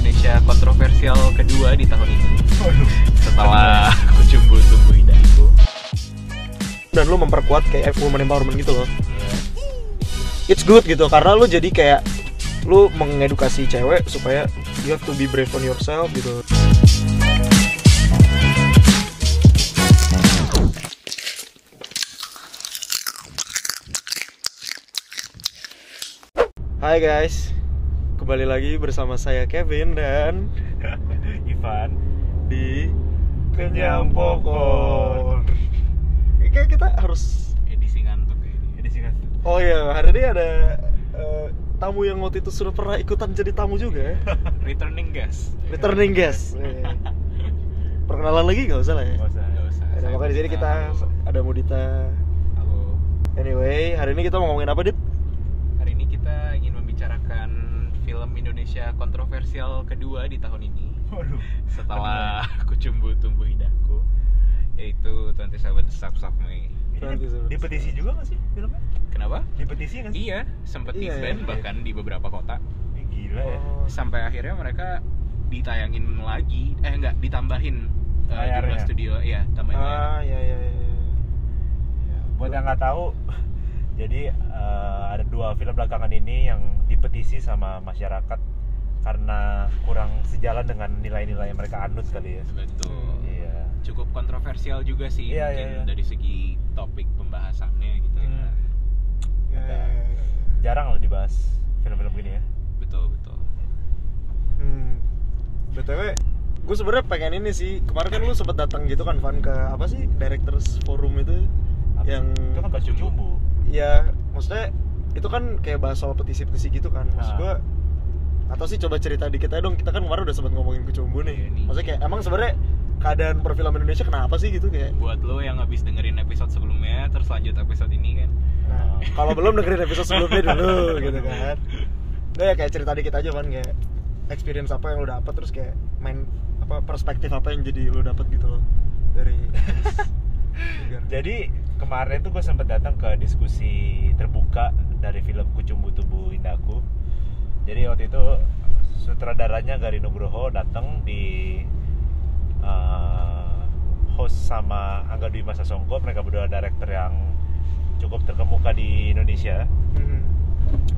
Indonesia kontroversial kedua di tahun ini. Setelah Kucumbu Tumbuh Indahku. dan lu memperkuat kayak woman empowerment gitu loh. It's good gitu karena lu jadi kayak lu mengedukasi cewek supaya you have to be brave on yourself gitu. Hai guys, kembali lagi bersama saya Kevin dan Ivan di Kenyang Popcorn. Kayak kita harus Edisi ngantuk ya ini. Jadi singkat. Oh iya, hari ini ada eh, tamu yang waktu itu sudah pernah ikutan jadi tamu juga ya. Returning guest. Returning guest. Eh. Perkenalan lagi nggak usah lah ya. Nggak usah. Nggak usah. Ada makanya di sini kita ada Mudita. Halo. Anyway, hari ini kita mau ngomongin apa, Dit? Hari ini kita ingin membicarakan film Indonesia kontroversial kedua di tahun ini Waduh. setelah Kucumbu Tumbuh Indahku yaitu 27 Steps of Me. Ini Nanti di, petisi juga nggak sih filmnya? Kenapa? Di petisi nggak sih? Iya, sempat Iya, di-ban iya. bahkan di beberapa kota. Ini gila ya. Oh, sampai akhirnya mereka ditayangin lagi eh enggak ditambahin eh, Layarnya. jumlah studio ya tambahin layar. ah, ya ya ya. Ya, Buat yang nggak tahu, jadi eh, ada dua film belakangan ini yang dipetisi sama masyarakat karena kurang sejalan dengan nilai-nilai yang mereka anut kali ya. betul. Iya. cukup kontroversial juga sih Iya, mungkin iya, iya. dari segi topik pembahasannya gitu ya Hmm. Ya, ya, ya. Jarang loh dibahas film-film gini ya. betul betul Hmm. BTW, gue sebenarnya pengen ini sih. Kemarin kan lu sempet datang gitu kan, Van ke apa sih? Directors Forum itu yang itu kan baju cumbu. ya maksudnya itu kan kayak bahas soal petisi-petisi gitu kan. Maksud Ah. gua atau sih coba cerita dikit aja dong. Kita kan kemarin udah sempat ngomongin kecumbu nih. Iya. Maksudnya kayak emang sebenarnya keadaan perfilman Indonesia kenapa sih gitu kayak buat lo yang habis dengerin episode sebelumnya terus lanjut episode ini kan Nah, kalau belum dengerin episode sebelumnya dulu gitu kan. Udah ya kayak cerita dikit aja kan kayak experience apa yang lo dapet terus kayak main apa perspektif apa yang jadi lo dapet gitu loh dari. Jadi kemarin tuh gue sempet datang ke diskusi terbuka dari film Kucumbu Tubuh Indahku. Jadi waktu itu sutradaranya Gari Nugroho datang di uh, host sama Angga Dwi Masa Songko. Mereka berdua director yang cukup terkemuka di Indonesia. Mhm.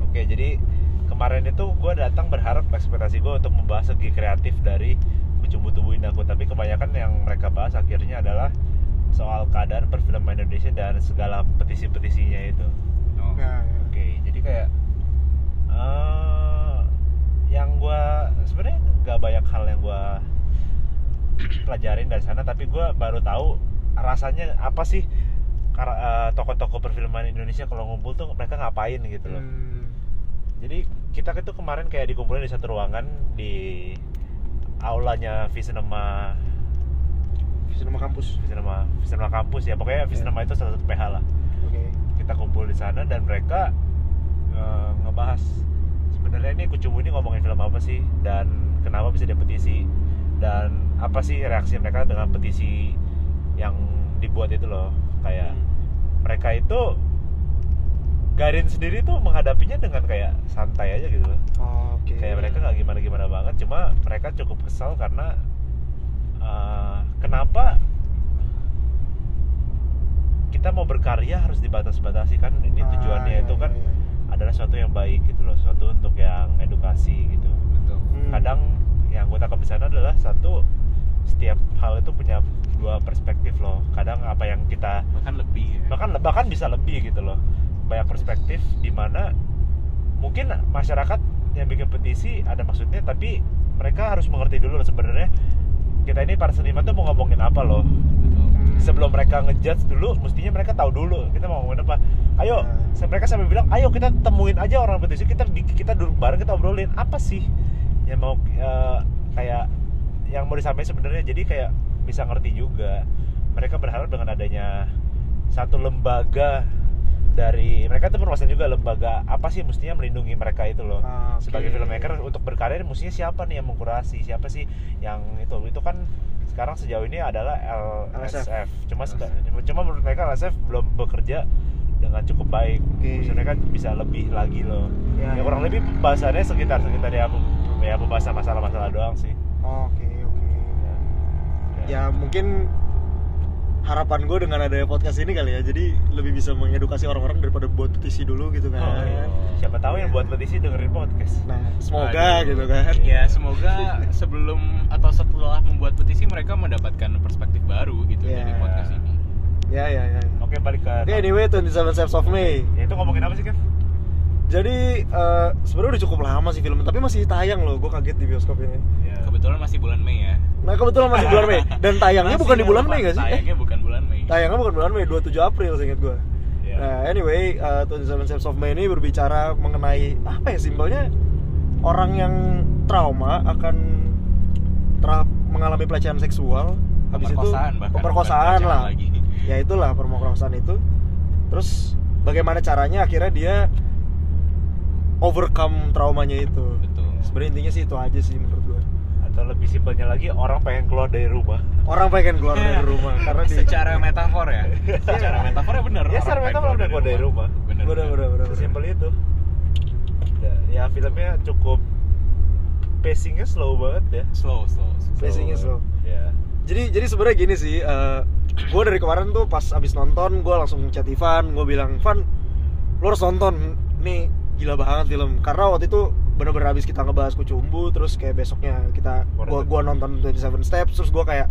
Oke, jadi kemarin itu gue datang berharap ekspektasi gue untuk membahas segi kreatif dari Kucumbu Tubuh Indahku, tapi kebanyakan yang mereka bahas akhirnya adalah soal keadaan perfilman Indonesia dan segala petisi-petisinya itu. oh. Nah, ya. Oke, jadi kayak eh yang gue sebenarnya nggak banyak hal yang gue pelajarin dari sana, tapi gue baru tahu rasanya apa sih eh, tokoh-tokoh perfilman Indonesia kalau ngumpul tuh mereka ngapain gitu loh. Hmm. Jadi kita itu kemarin kayak dikumpulin di satu ruangan di aulanya Visinema Cinema kampus. Visinema Visinema kampus ya pokoknya Visinema itu salah satu PH lah. Oke. Kita kumpul di sana dan mereka eh, ngebahas sebenarnya ini Kucubu ini ngomongin film apa sih dan kenapa bisa dipetisi dan apa sih reaksi mereka dengan petisi yang dibuat itu loh kayak Hmm. mereka itu Garin sendiri tuh menghadapinya dengan kayak santai aja gitu loh Oh, Oke. kayak mereka nggak gimana gimana banget cuma mereka cukup kesal karena uh, kenapa kita mau berkarya harus dibatas-batasi kan ini Ah, tujuannya iya, itu kan iya, iya. adalah sesuatu yang baik gitu loh sesuatu untuk yang edukasi gitu betul Hmm. kadang yang gue tangkap di sana adalah satu setiap hal itu punya dua perspektif loh kadang apa yang kita bahkan lebih ya. bahkan bahkan bisa lebih gitu loh banyak perspektif di mana mungkin masyarakat yang bikin petisi ada maksudnya tapi mereka harus mengerti dulu sebenarnya kita ini para seniman tuh mau ngomongin apa loh? Betul. Hmm. sebelum mereka ngejudge dulu mestinya mereka tahu dulu. Kita mau ngomongin apa? Ayo Nah. mereka sampai bilang ayo kita temuin aja orang petisi kita kita duduk bareng kita obrolin. Apa sih yang mau eh, kayak yang mau disampaikan sebenarnya? Jadi kayak bisa ngerti juga. Mereka berharap dengan adanya satu lembaga dari mereka tuh permasalahan juga lembaga apa sih mestinya melindungi mereka itu loh. Ah, oke. sebagai filmmaker untuk berkarya mestinya siapa nih yang mengkurasi? Siapa sih yang itu? Itu kan sekarang sejauh ini adalah LSF, cuma seka- cuma menurut mereka LSF belum bekerja dengan cukup baik. Oke. maksudnya kan bisa lebih lagi loh. Ya, ya, ya. kurang lebih pembahasannya sekitar sekitar yang ya membahas masalah-masalah doang sih. Oke, oke. Ya mungkin harapan gue dengan adanya podcast ini kali ya, jadi lebih bisa mengedukasi orang-orang daripada buat petisi dulu gitu kan. Oh, iya. siapa tahu yang buat petisi dengerin podcast Nah, semoga Aduh. gitu kan. ya semoga sebelum atau setelah membuat petisi mereka mendapatkan perspektif baru gitu Ya. dari podcast ini Ya, ya, ya. oke balik ke Oke, anyway, 27 Steps of May. ya itu ngomongin apa sih Kev? Jadi eh, sebenarnya udah cukup lama sih film, tapi masih tayang loh. Gue kaget di bioskop ini. Ya. kebetulan masih bulan Mei ya Nah, kebetulan masih bulan Mei dan tayangnya Masih bukan di bulan Mei gak sih? Eh, tayangnya bukan bulan Mei tayangnya bukan bulan Mei, 27 April seingat gue. Ya. Nah, anyway, uh, 27 Steps of May ini berbicara mengenai apa ya simpelnya orang yang trauma akan terap mengalami pelecehan seksual habis itu Pemerkosaan bahkan pemerkosaan bukan lah. lagi. Ya itulah pemerkosaan itu. Terus bagaimana caranya akhirnya dia overcome traumanya itu. betul Sebenarnya intinya sih itu aja sih menurut gua. Atau lebih simpelnya lagi orang pengen keluar dari rumah. Orang pengen keluar dari rumah karena di secara metafor ya? Secara metafor ya bener ya secara metafor udah keluar dari rumah. bener Bener, bener, bener. sesimpel itu. Ya, ya filmnya cukup pacingnya slow banget ya. Slow slow, slow. Pacingnya slow. ya jadi jadi sebenarnya gini sih gue dari kemarin tuh pas abis nonton gue langsung chat Ivan gue bilang Ivan lo harus nonton. Nih gila banget film. Karena waktu itu bener-bener abis kita ngebahas kucumbu terus kayak besoknya kita gua gua nonton 27 Steps terus gua kayak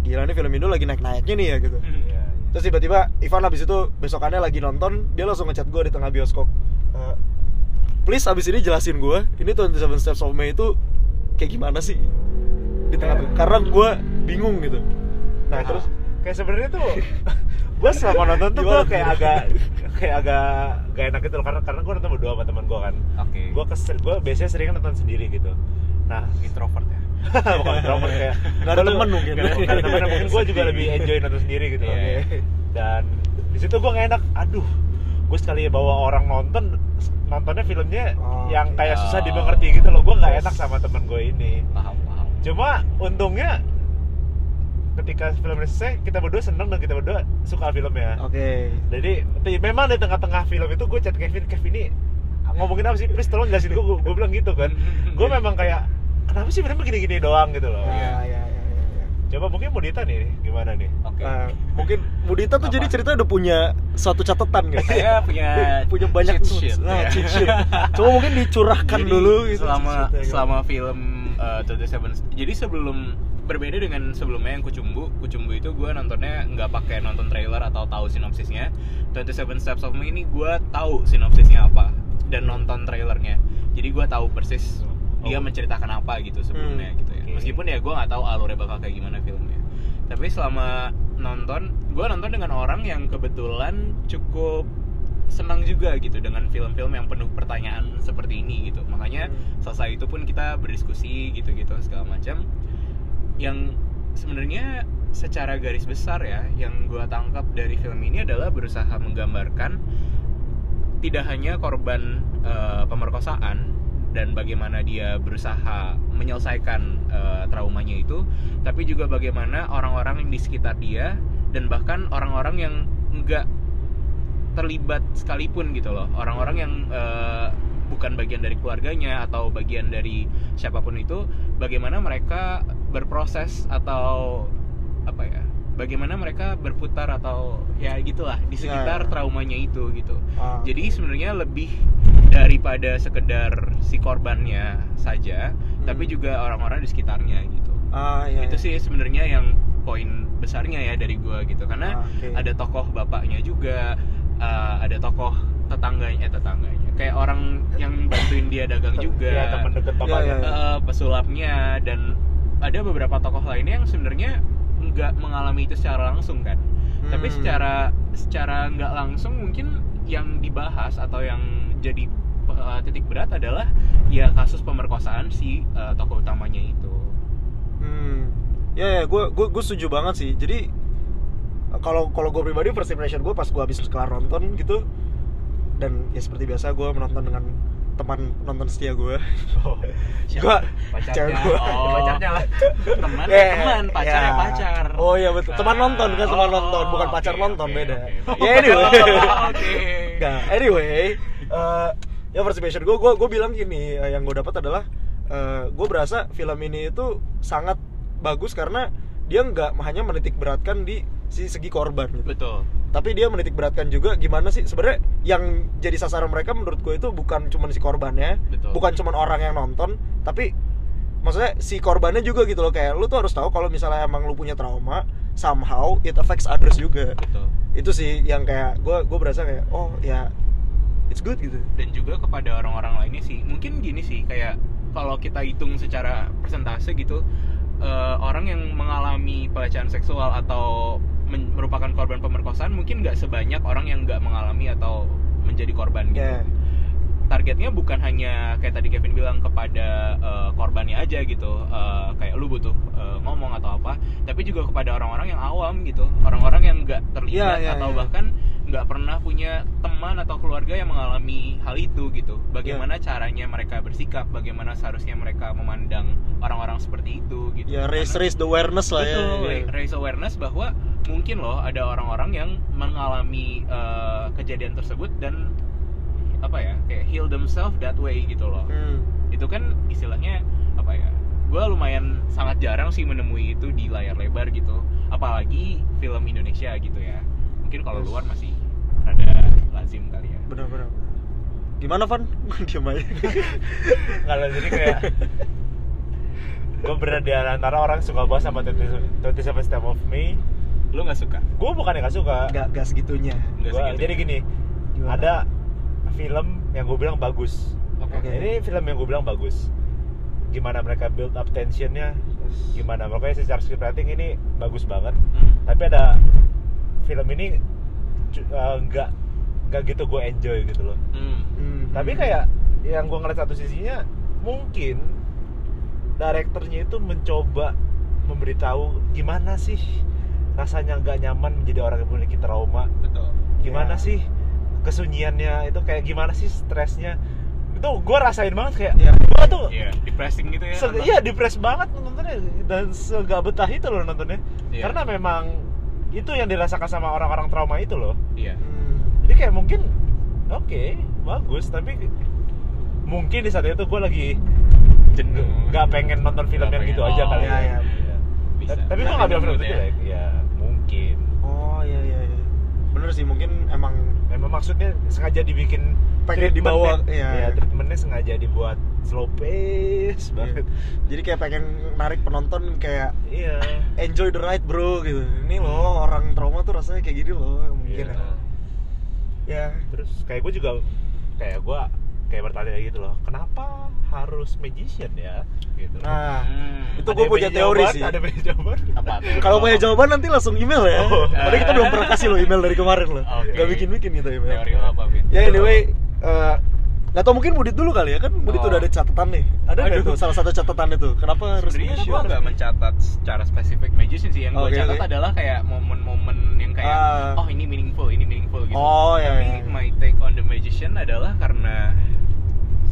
gila nih film Indo lagi naik-naiknya nih ya gitu ya. terus tiba-tiba Ivan abis itu besokannya lagi nonton dia langsung ngechat gue di tengah bioskop "Eh, please abis ini jelasin gue ini 27 Steps of May itu kayak gimana sih di tengah Ya. karena gue bingung gitu nah terus kayak sebenarnya tuh gue selama nonton tuh gue Gimana? kayak agak kayak agak gak enak gitu loh. Karena karena gue nonton berdua sama teman gue kan. Oke. Gue kesel gue biasanya sering nonton sendiri gitu. Nah introvert ya? Bukan introvert kayak Nggak ada temen mungkin. nggak ada- temen. Mungkin gue juga lebih enjoy nonton sendiri gitu loh. iya. dan di situ gue gak enak. Aduh gue sekali bawa orang nonton nontonnya filmnya Oh, yang kayak susah dimengerti gitu loh. Gue nggak enak sama temen gue ini. Paham paham. Cuma untungnya ketika film selesai kita berdua seneng dan kita berdua suka filmnya oke jadi ti- memang di tengah-tengah film itu gue chat Kevin Kevin ini ngomongin apa sih please tolong jelasin gue gue bilang gitu kan gue memang kayak kenapa sih filmnya gini-gini doang gitu loh ya ya ya, ya, ya. coba mungkin mau Dita nih gimana nih oke Nah, mungkin Budita tuh Apa? jadi cerita udah punya suatu catatan gitu saya punya punya banyak cheat sheet, Nah, ya. cheat sheet. Coba mungkin dicurahkan Jadi, dulu gitu. selama gitu. selama film uh, 27 jadi sebelum berbeda dengan sebelumnya yang Kucumbu Kucumbu itu gue nontonnya nggak pakai nonton trailer atau tahu sinopsisnya. 27 Steps of Me ini gue tahu sinopsisnya apa dan nonton trailernya. Jadi gue tahu persis dia Oh. menceritakan apa gitu sebelumnya Hmm, gitu ya. Oke. meskipun ya gue nggak tahu alurnya bakal kayak gimana filmnya. Tapi selama nonton gue nonton dengan orang yang kebetulan cukup senang juga gitu dengan film-film yang penuh pertanyaan seperti ini gitu. Makanya Hmm. selesai itu pun kita berdiskusi gitu-gitu segala macam yang sebenarnya secara garis besar ya yang gue tangkap dari film ini adalah berusaha menggambarkan tidak hanya korban eh, pemerkosaan dan bagaimana dia berusaha menyelesaikan eh, traumanya itu tapi juga bagaimana orang-orang di sekitar dia dan bahkan orang-orang yang enggak terlibat sekalipun gitu loh. Orang-orang yang eh, bukan bagian dari keluarganya atau bagian dari siapa pun itu bagaimana mereka berproses atau apa ya bagaimana mereka berputar atau ya gitulah di sekitar ya. traumanya itu gitu Ah, jadi sebenarnya lebih daripada sekedar si korbannya saja tapi Hmm. juga orang-orang di sekitarnya gitu ah, iya, itu iya. sih sebenarnya yang poin besarnya ya dari gua gitu karena Ah, oke. ada tokoh bapaknya juga uh, ada tokoh tetangganya eh tetangganya kayak orang yang bantuin dia dagang juga ya teman deket Iya, bapaknya iya, iya. uh, pesulapnya dan ada beberapa tokoh lainnya yang sebenarnya nggak mengalami itu secara langsung kan tapi Hmm. secara secara nggak langsung mungkin yang dibahas atau yang jadi uh, titik berat adalah ya kasus pemerkosaan si uh, tokoh utamanya itu Hmm. Ya, ya, gue gue gue setuju banget sih. Jadi kalau kalau gue pribadi first impression gue pas gue habis kelar nonton gitu dan ya seperti biasa gue menonton dengan teman nonton setia gue. Oh. Gua- pacarnya gua. oh, pacarnya lah teman Ya, teman pacarnya ya. pacar Oh iya betul. Teman Ah. nonton kan teman Oh, nonton, bukan pacar oke, nonton oke, beda. oke. Ya anyway. oke Nah, anyway, eh, ya first impression gue, gue gue bilang gini, eh, yang gue dapat adalah gue berasa film ini itu sangat bagus karena dia nggak hanya menitik beratkan di si segi korban gitu. betul tapi dia menitik beratkan juga gimana sih sebenarnya yang jadi sasaran mereka menurut gue itu bukan cuma si korbannya Betul. bukan cuma orang yang nonton tapi maksudnya si korbannya juga gitu loh kayak lu tuh harus tahu kalau misalnya emang lu punya trauma somehow it affects others juga betul itu sih yang kayak gue gue berasa kayak oh ya it's good gitu dan juga kepada orang-orang lainnya sih mungkin gini sih kayak kalau kita hitung secara persentase gitu eh, orang yang mengalami pelecehan seksual atau men- merupakan korban pemerkosaan mungkin nggak sebanyak orang yang nggak mengalami atau menjadi korban gitu ya targetnya bukan hanya kayak tadi Kevin bilang kepada eh, korbannya aja gitu eh, kayak lu butuh eh, ngomong atau apa tapi juga kepada orang-orang yang awam gitu orang-orang yang nggak terlibat Iya, iya, atau iya. bahkan nggak pernah punya teman atau keluarga yang mengalami hal itu gitu bagaimana Iya. caranya mereka bersikap bagaimana seharusnya mereka memandang orang-orang seperti itu gitu ya raise Karena- raise the awareness lah Betul, ya ra- raise awareness bahwa mungkin loh ada orang-orang yang mengalami eh, kejadian tersebut dan apa ya kayak heal themselves that way gitu loh. Hmm. Itu kan istilahnya apa ya? Gue lumayan sangat jarang sih menemui itu di layar lebar gitu. Apalagi film Indonesia gitu ya. Mungkin kalau Yes. luar masih rada lazim kali ya. benar benar gimana Van diam aja kalau jadi kayak gue berada di antara orang suka banget sama 27 27 Step of Me Lu nggak suka? gue bukan yang gak suka nggak nggak segitunya Gua- segitu jadi gini Gimana? ada film yang gue bilang bagus Oke. Oke. ini film yang gue bilang bagus gimana mereka build up tensionnya gimana makanya secara script writing ini bagus banget Hmm. tapi ada film ini eh, nggak nggak gitu gue enjoy gitu loh Hmm. Hmm. tapi kayak yang gue ngeliat satu sisinya mungkin direkturnya itu mencoba memberitahu gimana sih rasanya nggak nyaman menjadi orang yang memiliki trauma Betul. gimana Ya. sih kesunyiannya itu kayak gimana sih stresnya itu gue rasain banget kayak Iya. gue tuh Iya, depressing gitu ya. iya depres banget nontonnya dan segak betah itu loh nontonnya Iya. karena memang itu yang dirasakan sama orang-orang trauma itu loh Iya. Hmm. jadi kayak mungkin oke bagus tapi mungkin di saat itu gue lagi Jenuh. nggak pengen nonton film Nggak yang gitu pengen. aja Oh, kali iya, ya. iya. Iya. Bisa. tapi gue Bisa nggak bilang film itu ya. jelek ya mungkin oh iya iya iya bener sih mungkin emang memang maksudnya sengaja dibikin Pengen dibawa, iya. iya, treatmentnya sengaja dibuat slow pace banget. Jadi kayak pengen narik penonton kayak iya. enjoy the ride bro gitu. Ini loh orang trauma tuh rasanya kayak gini loh Iya. mungkin ya. ya. Terus kayak gue juga kayak gue kayak bertanya gitu loh kenapa harus magician ya? Gitu. Nah Hmm. itu gue punya teori jawaban, sih. Ada punya jawaban? Apa? Kalau punya jawaban nanti langsung email ya. Oh. padahal kita belum pernah kasih lo email dari kemarin loh. Oke. gak bikin bikin kita email. Teori lo apa, ya anyway eh, nggak tau mungkin Mudit dulu kali ya kan Mudit Oh. udah ada catatan nih ada nggak tuh salah satu catatan itu kenapa harus Sebenarnya gue nggak mencatat secara spesifik magician sih. Yang gue Oke, catat oke. adalah kayak momen-momen yang kayak Ah. oh ini meaningful, ini meaningful gitu. Oh, iya, Tapi iya. my take on the magician adalah karena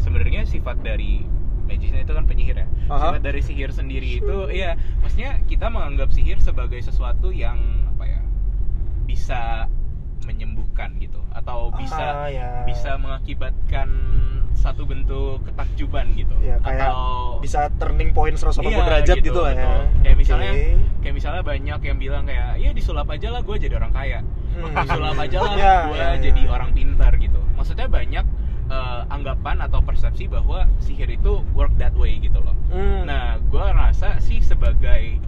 sebenarnya sifat dari magician itu kan penyihir ya. Aha. Sifat dari sihir sendiri itu, iya, maksudnya kita menganggap sihir sebagai sesuatu yang apa ya bisa menyembuhkan gitu atau bisa Ah, ya. bisa mengakibatkan satu bentuk ketakjuban gitu ya kayak atau bisa turning point 180 Iya, derajat gitu, lah ya. Kayak misalnya kayak misalnya banyak yang bilang kayak ya disulap aja lah gue jadi orang kaya. Hmm. Disulap aja lah Ya, gue ya, ya. jadi orang pintar gitu. Maksudnya banyak eh, anggapan atau persepsi bahwa sihir itu work that way gitu loh. Hmm. Nah, gue rasa sih sebagai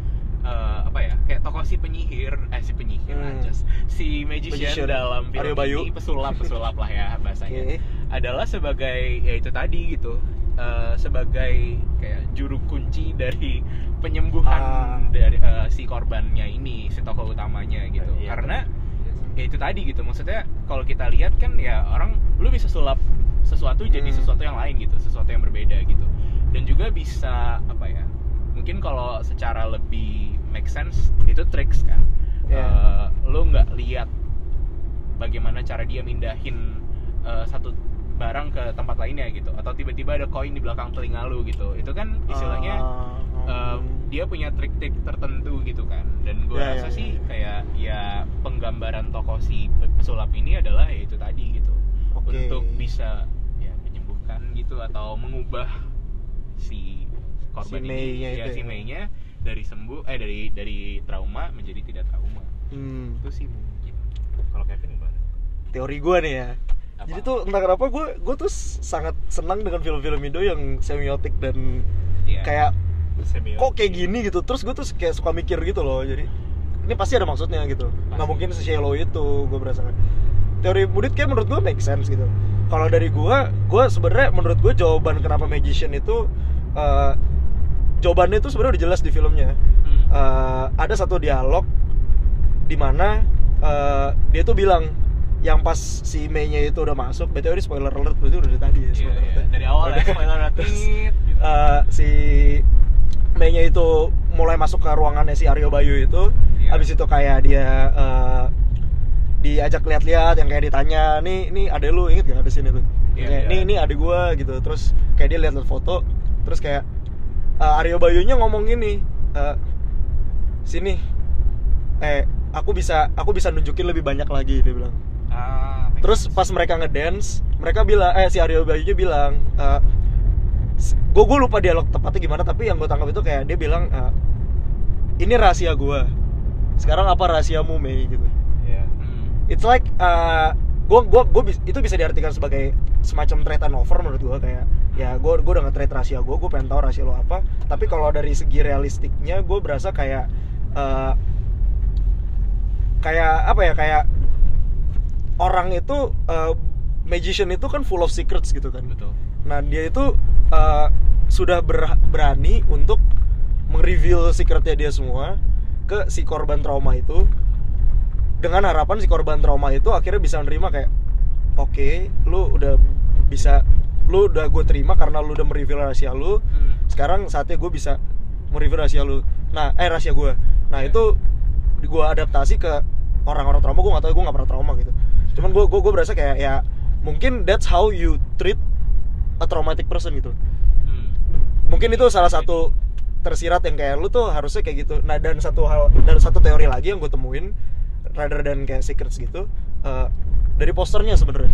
eh, apa ya kayak tokoh si penyihir eh si penyihir Hmm. aja si magician, Magician. dalam film Aryo Bayu. ini pesulap pesulap lah ya bahasanya Oke. adalah sebagai ya itu tadi gitu eh, sebagai kayak juru kunci dari penyembuhan Ah. dari eh, si korbannya ini si tokoh utamanya gitu Iya, karena ya itu tadi gitu maksudnya kalau kita lihat kan ya orang lu bisa sulap sesuatu jadi Hmm. sesuatu yang lain gitu sesuatu yang berbeda gitu dan juga bisa apa ya mungkin kalau secara lebih make sense itu tricks kan Ya. Eh, lu nggak lihat bagaimana cara dia mindahin eh, satu barang ke tempat lainnya gitu atau tiba-tiba ada koin di belakang telinga lu gitu itu kan istilahnya Ah, um, dia punya trik-trik tertentu gitu kan dan gue Ya, rasa ya, sih ya. kayak ya penggambaran tokoh si pe- pesulap ini adalah ya itu tadi gitu Oke. untuk bisa ya menyembuhkan gitu atau mengubah si korban Si ini Mei-nya ya itu si ya. Dari sembuh eh dari dari trauma menjadi tidak trauma Hmm. itu sih mungkin kalau Kevin gimana Teori gue nih ya. Apa? Jadi tuh entah kenapa gue gue tuh sangat senang dengan film-film Indo yang semiotik dan Iya. kayak Semiotik. kok kayak gini gitu. Terus gue tuh kayak suka mikir gitu loh. Jadi ini pasti ada maksudnya gitu. Nggak Pasti. mungkin se-shallow itu gue berasa. Teori Budit kayak menurut gue make sense gitu. Kalau dari gue, gue sebenarnya menurut gue jawaban kenapa magician itu eh, jawabannya itu sebenarnya udah jelas di filmnya. Hmm. Eh, ada satu dialog di mana eh, dia tuh bilang yang pas si Mei-nya itu udah masuk, BTW ini spoiler alert berarti udah dari tadi ya Iya, spoiler iya. alert. dari awal ya spoiler alert. Terus, gitu. eh, si Mei-nya itu mulai masuk ke ruangannya si Aryo Bayu itu, Iya. habis itu kayak dia eh, diajak lihat-lihat yang kayak ditanya, nih nih ada lu inget gak ada sini tuh? Iya, kayak iya. nih nih ada gua gitu, terus kayak dia lihat-lihat foto, terus kayak eh, Aryo Bayunya ngomong gini, eh, sini, eh aku bisa aku bisa nunjukin lebih banyak lagi dia bilang. Ah, Terus sense. pas mereka ngedance, mereka bilang, eh si Aryo Bayunya bilang, gue gue lupa dialog tepatnya gimana, tapi yang gue tangkap itu kayak dia bilang, eh, ini rahasia gue. Sekarang apa rahasiamu Mei gitu. Iya. Hmm. It's like, gue gue gue itu bisa diartikan sebagai semacam trade and offer menurut gue kayak ya gue gue udah nge-trade rahasia gue, gue pengen tahu rahasia lo apa. Tapi kalau dari segi realistiknya, gue berasa kayak eh, kayak apa ya kayak orang itu eh, magician itu kan full of secrets gitu kan. betul Nah dia itu eh, sudah ber- berani untuk mereveal secretnya dia semua ke si korban trauma itu dengan harapan si korban trauma itu akhirnya bisa menerima kayak oke lu udah bisa lu udah gue terima karena lu udah mereveal rahasia lu Hmm. sekarang saatnya gue bisa mereveal rahasia lu. Nah eh rahasia gue nah Iya. itu gue adaptasi ke orang-orang trauma gue gak tau gue gak pernah trauma gitu. Cuman gue gue gue berasa kayak ya mungkin that's how you treat a traumatic person gitu. Hmm. mungkin itu salah satu tersirat yang kayak lu tuh harusnya kayak gitu. Nah dan satu hal dan satu teori lagi yang gue temuin rather than kayak secrets gitu eh, dari posternya sebenarnya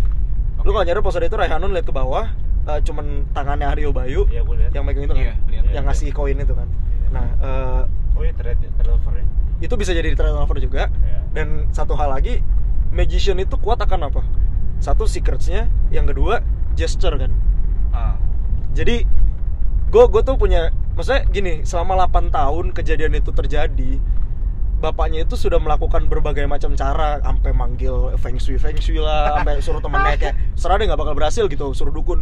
lu kalau nyari poster itu Raihanun lihat ke bawah eh, cuman tangannya Aryo Bayu lihat. yang megang itu kan Iya, lihat. yang ngasih koin itu kan Iya. nah eh, Oh iya, trade turnover ya. itu bisa jadi turnover juga Iya. dan satu hal lagi magician itu kuat akan apa satu secretsnya yang kedua gesture kan Ah. jadi gue gue tuh punya maksudnya gini selama 8 tahun kejadian itu terjadi bapaknya itu sudah melakukan berbagai macam cara sampai manggil feng shui feng shui lah sampai suruh temennya kayak serah deh nggak bakal berhasil gitu suruh dukun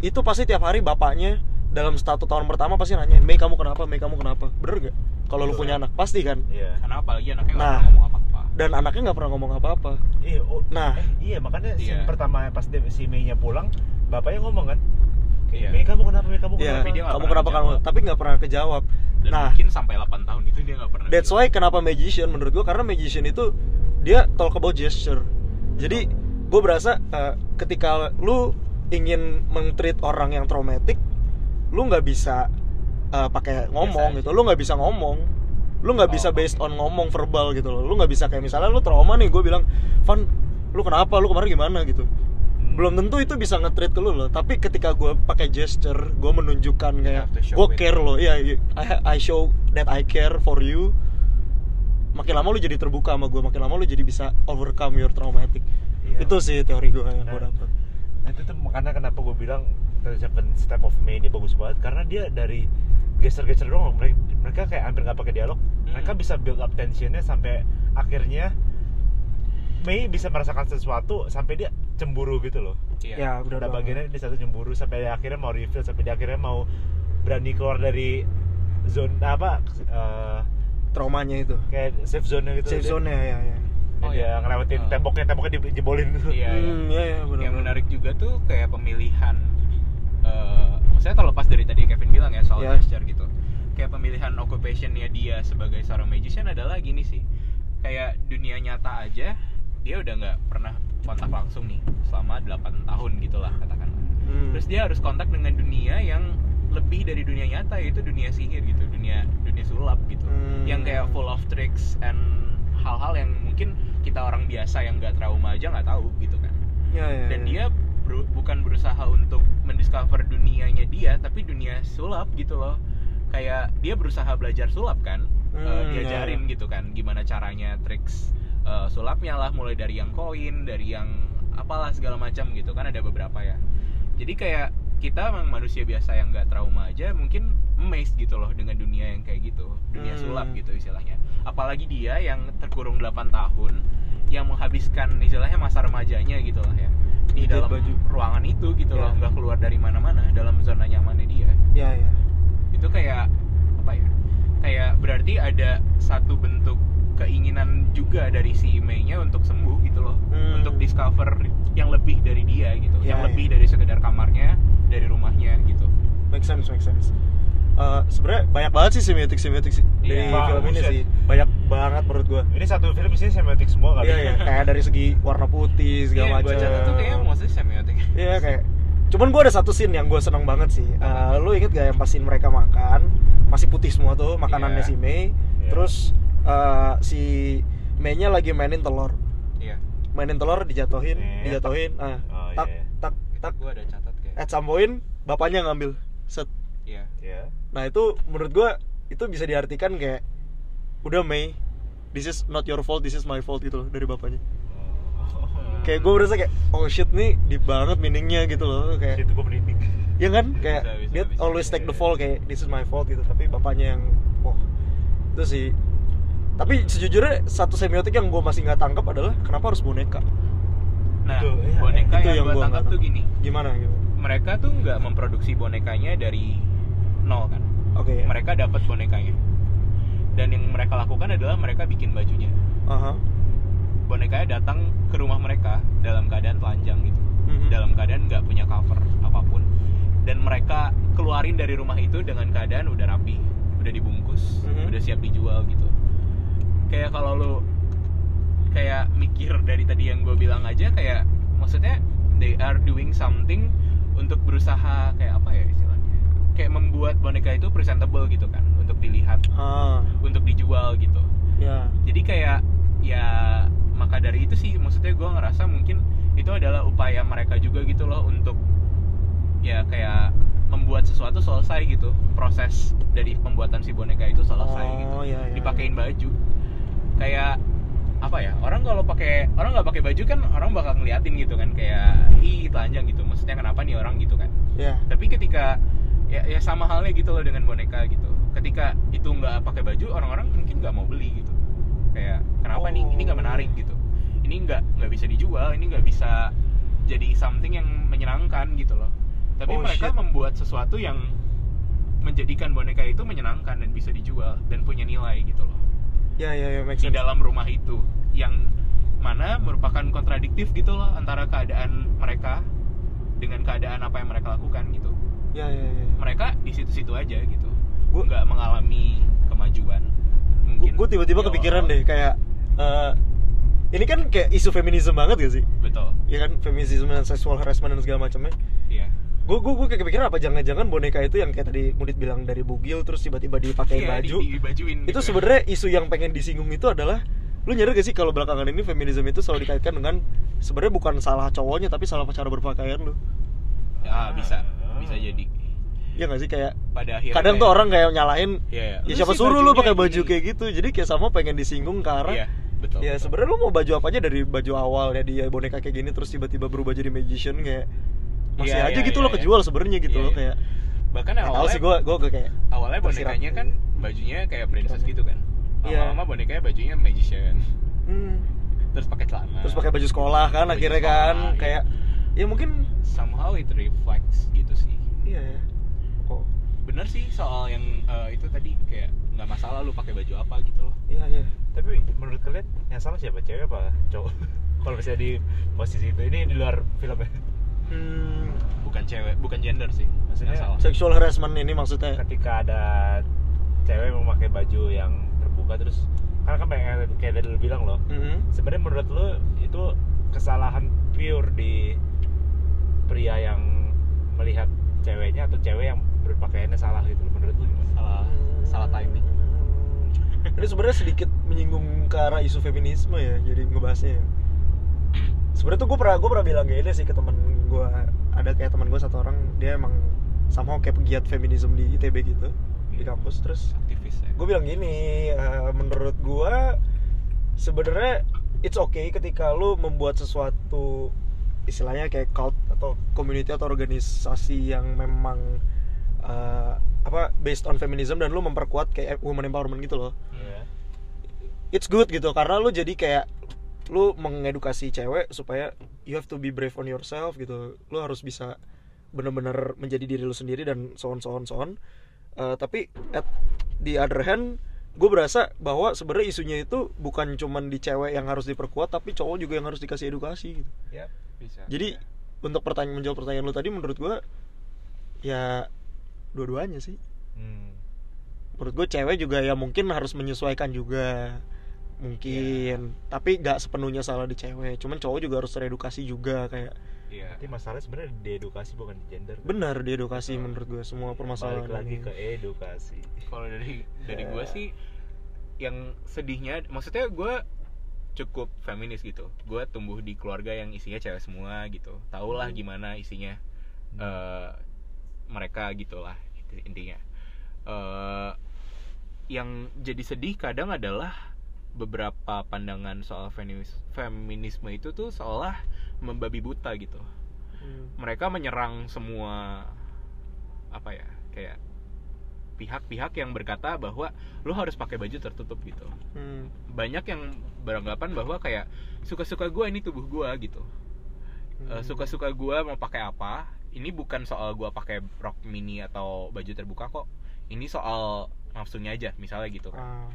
itu pasti tiap hari bapaknya dalam satu tahun pertama pasti nanyain Mei kamu kenapa Mei kamu kenapa bener gak kalau lu punya anak pasti kan Iya. karena apalagi anaknya nggak Nah. pernah ngomong apa-apa dan anaknya nggak pernah ngomong apa-apa Iya, oh, Nah. eh, iya makanya Iya. pertama pas dia, si Mei-nya pulang, bapaknya ngomong kan, Iya. Mei kamu kenapa, Mei kamu Iya, kenapa? Nggak kamu kenapa kamu tapi nggak pernah kejawab dan nah mungkin sampai 8 tahun itu dia nggak pernah That's bilang. why kenapa magician menurut gua karena magician itu dia talk about gesture. Jadi gue berasa uh, ketika lu ingin mentreat orang yang traumatik, lu nggak bisa uh, pakai ngomong gitu. Lu nggak bisa ngomong. Lu nggak bisa based on ngomong verbal gitu loh. Lu nggak bisa kayak misalnya lu trauma nih, gue bilang, "Van, lu kenapa? Lu kemarin gimana?" gitu. Belum tentu itu bisa nge-treat ke lu loh. Tapi ketika gue pakai gesture, gue menunjukkan kayak gue care lo. Iya, iya. I, I show that I care for you makin lama lu jadi terbuka sama gue makin lama lu jadi bisa overcome your traumatic Iya. itu sih teori gue yang gue Nah. dapet Nah itu tuh makanya kenapa gue bilang The Seven Step of May ini bagus banget karena dia dari geser-geser doang mereka, mereka kayak hampir nggak pakai dialog mereka Hmm. bisa build up tensionnya sampai akhirnya Mei bisa merasakan sesuatu sampai dia cemburu gitu loh Iya. ya banget. bagiannya dia satu cemburu sampai dia akhirnya mau reveal sampai dia akhirnya mau berani keluar dari zone apa eh, traumanya itu kayak safe zone gitu safe zone ya ya ya Oh, dia iya. ngelewatin Oh. temboknya temboknya dijebolin Iya, iya. Hmm, ya ya benar yang menarik juga tuh kayak pemilihan eh maksudnya terlepas dari tadi Kevin bilang ya soal Ya. gesture gitu kayak pemilihan occupationnya dia sebagai seorang magician adalah gini sih kayak dunia nyata aja dia udah nggak pernah kontak langsung nih selama 8 tahun gitulah katakanlah Hmm. terus dia harus kontak dengan dunia yang lebih dari dunia nyata yaitu dunia sihir gitu dunia dunia sulap gitu Hmm. yang kayak full of tricks and hal-hal yang mungkin kita orang biasa yang nggak trauma aja nggak tahu gitu kan ya, ya, dan ya. dia beru- bukan berusaha untuk mendiscover dunianya dia tapi dunia sulap gitu loh kayak dia berusaha belajar sulap kan Eh, Hmm, diajarin gitu kan gimana caranya triks eh, sulapnya lah mulai dari yang koin dari yang apalah segala macam gitu. Kan ada beberapa ya. Jadi kayak kita memang manusia biasa yang nggak trauma aja mungkin amazed gitu loh dengan dunia yang kayak gitu. Dunia Hmm. sulap gitu istilahnya. Apalagi dia yang terkurung 8 tahun yang menghabiskan istilahnya masa remajanya gitu lah ya. Di dalam baju. ruangan itu gitu Ya. loh nggak keluar dari mana-mana dalam zona nyamannya dia. Ya ya. Itu kayak apa ya kayak berarti ada satu bentuk keinginan juga dari si Mei-nya untuk sembuh gitu loh. Hmm. untuk discover yang lebih dari dia gitu. Ya, yang ya. lebih dari sekedar kamarnya dari rumahnya gitu. Make sense make sense. Eh, sebenarnya banyak banget sih semiotik semiotik sih dari Iya, film ini sih. Banyak banget menurut gua. Ini satu film isinya semiotik semua kali. iya ya kayak dari segi warna putih segala Iya, macam. gua catat tuh kayaknya mostly semiotik. Iya kayak Cuman gue ada satu scene yang gue seneng banget sih. Eh, Lu inget gak yang pas scene mereka makan? Masih putih semua tuh makanannya Iya. si Mei. Iya. Terus eh, si Mei-nya lagi mainin telur iya Mainin telur dijatuhin, Iya. dijatuhin ah, Oh, tak, iya. tak, itu tak gue ada catat kayak At some point bapaknya ngambil set iya Iya. Nah itu menurut gue itu bisa diartikan kayak Udah Mei This is not your fault, this is my fault gitu loh dari bapaknya Oh. Kayak gue berasa kayak Oh shit nih deep banget meaningnya gitu loh Kayak Itu gue merinding. Ya kan? Kayak Bisa, bisa, dia bisa. always take the Iya, fall kayak this is my fault gitu, tapi bapaknya yang wah. Itu sih. Tapi sejujurnya satu semiotik yang gue masih nggak tangkap adalah kenapa harus boneka? nah Itu, iya, boneka itu yang, yang gue gua tangkap tuh gini Gimana gitu? mereka tuh nggak memproduksi bonekanya dari nol kan Oke. ya. mereka dapat bonekanya dan yang mereka lakukan adalah mereka bikin bajunya Aha. bonekanya datang ke rumah mereka dalam keadaan telanjang gitu Mhm. dalam keadaan nggak punya cover apa pun dan mereka keluarin dari rumah itu dengan keadaan udah rapi udah dibungkus Mhm. udah siap dijual gitu kayak kalau lu kayak mikir dari tadi yang gue bilang aja kayak maksudnya they are doing something untuk berusaha kayak apa ya istilahnya? Kayak membuat boneka itu presentable gitu kan untuk dilihat Ah, untuk dijual gitu. Ya. jadi kayak ya maka dari itu sih maksudnya gue ngerasa mungkin itu adalah upaya mereka juga gitu loh untuk ya kayak membuat sesuatu selesai gitu. Proses dari pembuatan si boneka itu selesai Oh, gitu. iya, iya, dipakein baju kayak apa ya orang kalau pakai orang nggak pakai baju kan orang bakal ngeliatin gitu kan kayak ih telanjang gitu. Maksudnya kenapa nih orang? gitu kan. Ya. tapi ketika ya, ya sama halnya gitu loh dengan boneka gitu. Ketika itu nggak pakai baju orang-orang mungkin nggak mau beli gitu. Kayak kenapa nih? Ini nggak Oh. menarik gitu. Ini nggak nggak bisa dijual ini nggak bisa jadi something yang menyenangkan gitu loh. Tapi Oh, mereka shit. membuat sesuatu yang menjadikan boneka itu menyenangkan dan bisa dijual dan punya nilai gitu loh Ya, ya, ya, di dalam rumah itu yang mana merupakan kontradiktif gitu loh antara keadaan mereka dengan keadaan apa yang mereka lakukan gitu. Ya, ya, ya. mereka di situ-situ aja gitu. Gua- nggak mengalami kemajuan. Mungkin Gue tiba-tiba di kepikiran deh kayak eh, ini kan kayak isu feminisme banget gak sih? betul. Ya kan, feminisme dan sexual harassment dan segala macamnya. iya gue gue gue kayak kepikiran apa jangan-jangan boneka itu yang kayak tadi Mudit bilang dari bugil terus tiba-tiba dipakein Iya, baju. di, dibajuin itu gitu ya. sebenarnya isu yang pengen disinggung itu adalah lu nyadar gak sih kalau belakangan ini feminisme itu selalu dikaitkan dengan sebenarnya bukan salah cowoknya tapi salah cara berpakaian lu. Ya bisa. Bisa jadi. Ya gak sih kayak pada akhirnya kadang tuh orang kayak nyalahin Iya, iya. ya Lu siapa suruh lu pakai baju gini. kayak gitu. Jadi kayak sama pengen disinggung ke arah iya betul ya sebenarnya lu mau baju apa aja dari baju awal ya dia boneka kayak gini terus tiba-tiba berubah jadi magician kayak masih Iya, aja iya, gitu iya, loh iya. kejual sebenarnya gitu Iya, loh iya. kayak bahkan awalnya sih gue gue kayak awalnya bonekanya kan bajunya kayak princess gitu kan Iya. lama-lama bonekanya bajunya magician hmm, terus pakai celana terus pakai baju sekolah kan Baju akhirnya sekolah, kan iya. kayak ya mungkin somehow it reflects gitu sih iya ya kok bener sih soal yang eh, itu tadi kayak nggak masalah lu pakai baju apa gitu loh iya iya Tapi menurut kalian yang salah siapa? Cewek apa cowok? Kalau misalnya di posisi itu ini di luar filmnya. Hmm, bukan cewek bukan gender sih Maksudnya yang salah sexual harassment ini maksudnya Ketika ada cewek memakai baju yang terbuka terus karena kan kayak kayak tadi lu bilang loh. Mhm. Sebenarnya menurut lu itu kesalahan pure di pria yang melihat ceweknya atau cewek yang berpakaiannya salah gitu loh. Menurut lu gimana? salah salah timing ini sebenarnya sedikit menyinggung ke arah isu feminisme ya jadi ngebahasnya ya. Sebenarnya tuh gue pernah gue pernah bilang gini sih ke temen gue ada kayak teman gue satu orang dia emang somehow kayak pegiat feminisme di ITB gitu di Iya. kampus terus aktivis ya gue bilang gini eh, menurut gue sebenarnya it's okay ketika lu membuat sesuatu istilahnya kayak cult atau community atau organisasi yang memang eh, apa based on feminism dan lu memperkuat kayak women empowerment gitu loh Iya. it's good gitu karena lu jadi kayak lu mengedukasi cewek supaya you have to be brave on yourself gitu. Lu harus bisa bener-bener menjadi diri lu sendiri dan so on so on so on. Uh, tapi at the other hand gue berasa bahwa sebenarnya isunya itu bukan cuman di cewek yang harus diperkuat tapi cowok juga yang harus dikasih edukasi gitu. Ya. bisa. Jadi untuk pertanyaan menjawab pertanyaan lu tadi menurut gue ya dua-duanya sih. Hmm. menurut gue cewek juga ya mungkin harus menyesuaikan juga mungkin tapi nggak sepenuhnya salah di cewek cuman cowok juga harus teredukasi juga kayak iya Tapi masalahnya sebenarnya di edukasi bukan di gender. kan? benar di edukasi menurut gue semua permasalahan Balik lagi ini. ke edukasi. kalau dari dari gue Ya. sih yang sedihnya maksudnya gue cukup feminis gitu gue tumbuh di keluarga yang isinya cewek semua gitu tau lah gimana isinya eh, mereka gitulah inti- intinya Eh, yang jadi sedih kadang adalah beberapa pandangan soal feminis feminisme itu tuh seolah membabi buta gitu Hmm. mereka menyerang semua apa ya kayak pihak-pihak yang berkata bahwa lo harus pakai baju tertutup gitu Hmm. banyak yang beranggapan bahwa kayak suka-suka gue ini tubuh gue gitu Eh, Hmm. suka-suka gue mau pakai apa ini bukan soal gue pakai rok mini atau baju terbuka kok ini soal nafsunya aja misalnya gitu kan Ah.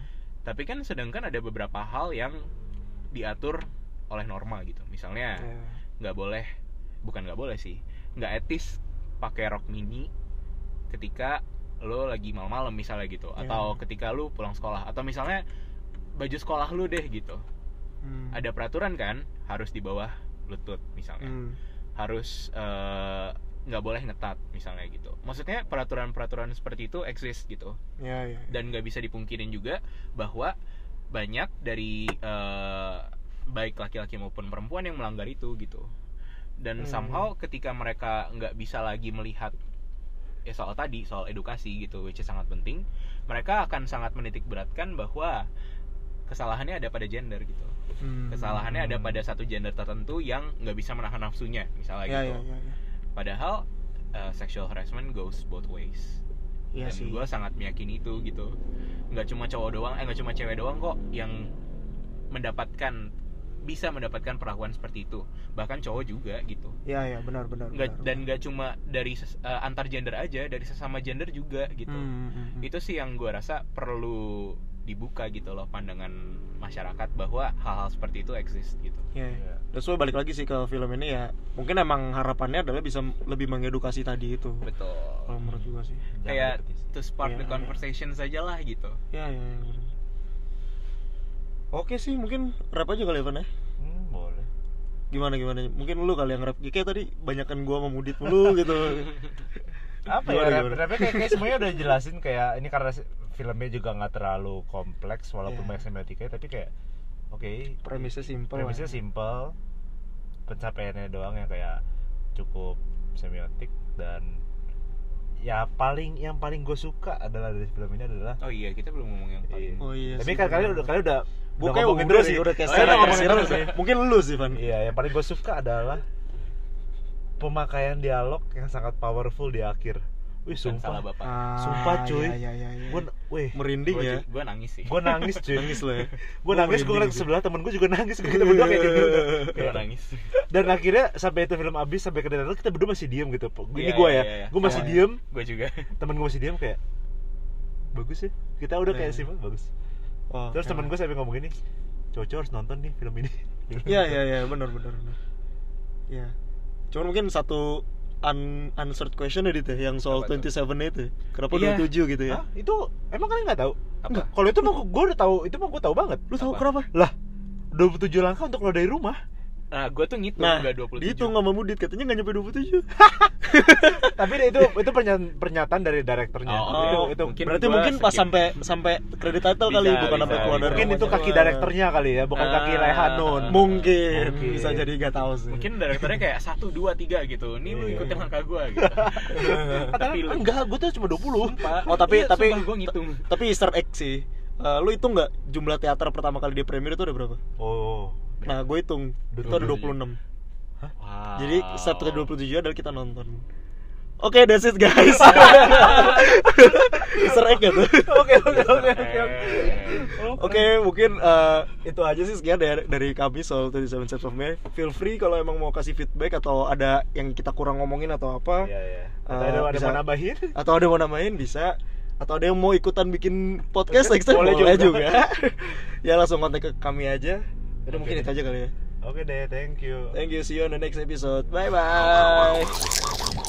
Tapi kan sedangkan ada beberapa hal yang diatur oleh norma gitu misalnya Ya. nggak boleh bukan nggak boleh sih nggak etis pakai rok mini ketika lo lagi malam-malam misalnya gitu Ya. atau ketika lo pulang sekolah atau misalnya baju sekolah lu deh gitu Hmm. ada peraturan kan harus di bawah lutut misalnya Hmm. harus eh, nggak boleh ngetat misalnya gitu maksudnya peraturan-peraturan seperti itu eksis gitu Ya, ya, ya. dan nggak bisa dipungkirin juga bahwa banyak dari eh, baik laki-laki maupun perempuan yang melanggar itu gitu dan Hmm. somehow ketika mereka nggak bisa lagi melihat ya soal tadi soal edukasi gitu which is sangat penting mereka akan sangat menitik beratkan bahwa kesalahannya ada pada gender gitu Hmm. kesalahannya ada pada satu gender tertentu yang nggak bisa menahan nafsunya misalnya ya, gitu ya, ya, ya. Padahal uh, sexual harassment goes both ways Iya dan gue sangat meyakini itu gitu nggak cuma cowok doang eh nggak cuma cewek doang kok yang mendapatkan bisa mendapatkan perlakuan seperti itu bahkan cowok juga gitu Ya, ya, benar, benar. nggak benar. dan nggak cuma dari eh, antar gender aja dari sesama gender juga gitu Hmm, hmm, hmm. itu sih yang gue rasa perlu dibuka gitu loh pandangan masyarakat bahwa hal-hal seperti itu exist gitu Ya, ya. Iya. Terus gue balik lagi sih ke film ini ya. Mungkin emang harapannya adalah bisa lebih mengedukasi tadi itu. betul Kalau menurut gua sih. Jangan kayak to spark Iya, the iya. conversation saja lah gitu Ya, ya, ya. benar. Oke sih, mungkin rap aja kali ya, ya. Hmm, boleh. Gimana gimana? Mungkin lu kali yang rap. Kayak tadi banyakan gua sama Mudit mulu gitu. apa Gimana, ya rap, gimana? rapnya kayak, kayak semuanya udah jelasin kayak ini karena filmnya juga nggak terlalu kompleks walaupun Iya. banyak semiotikanya tapi kayak oke Premisnya simple. premisnya simple pencapaiannya doang yang kayak cukup semiotik dan ya paling yang paling gue suka adalah dari film ini adalah oh iya kita belum ngomong yang paling Iya. Oh iya. tapi kan kalian benar. udah kalian udah Gue udah kayak ngomongin udah terus sih, udah kayak Oh, iya, ya. Mungkin lu sih, Van. Iya, yang paling gue suka adalah pemakaian dialog yang sangat powerful di akhir. Wih, sumpah. salah bapak Ah, Sumpah, cuy. Iya, iya, iya, iya. Gue, wih, merinding ya. gue nangis sih gue nangis cuy. Nangis lo ya. gue nangis, gue ngeliat sebelah temen gue juga nangis. Kita berdua kayak gitu. gue Kayak- nangis Dan akhirnya sampai itu film habis sampai ke dialog kita berdua masih diem gitu. Ini Iya, gue iya, ya, iya. gue masih Iya, iya. diem. gue juga Temen gue masih diem kayak bagus ya. Kita udah kayak Iya. sih bagus. Oh, Terus temen gue sampai ngomong gini, cowok harus nonton nih film ini. Iya iya iya benar benar benar. Iya. Cuman mungkin satu un unanswered question ya Dit, ya, yang soal Apa tuh? 27 itu. Kenapa Iya. 27 gitu ya? Hah? Itu emang kalian nggak tahu? Enggak. Kalau itu mah gue udah tahu, itu mah gue tahu banget. Lu tahu Apa? kenapa? Lah, 27 langkah untuk keluar dari rumah. Nah, gue tuh ngitung Nah, nggak 27. dihitung sama Mudit katanya nggak nyampe 27. Tapi itu itu pernyataan, pernyataan dari direkturnya. Oh, itu oke. itu Mungkin Berarti mungkin pas skip. sampai sampai kredit title kali Bisa, bukan sampai keluar bisa. dari mungkin itu kaki direkturnya kali ya, bukan kaki Ah. Rehanun. Mungkin Mungkin. bisa jadi nggak tahu sih. Mungkin direkturnya kayak satu dua tiga gitu. Nih lu Iya. ikutin langkah gue gitu. tapi lu enggak, gue tuh cuma 20. Sumpah. Oh tapi Iya, tapi gua ngitung. tapi Easter egg sih. Eh, lu hitung nggak jumlah teater pertama kali di premier itu ada berapa? Oh. Nah, gue hitung itu ada 26. Wow. Jadi setiap 27 adalah kita nonton. Oke, that's it guys. Easter egg gitu. Oke, oke, oke, oke. Oke, mungkin eh, itu aja sih sekian dari, dari kami soal 27 Steps of May. Feel free kalau emang mau kasih feedback atau ada yang kita kurang ngomongin atau apa. Iya, iya. Atau Eh, ada ada bisa- mau nambahin? Atau ada yang mau namain bisa atau ada yang mau ikutan bikin podcast next time Boleh boleh, juga. juga. ya langsung kontak ke kami aja. Udah Oke. mungkin itu aja kali ya. Oke deh, thank you. Thank you, see you on the next episode. Bye bye.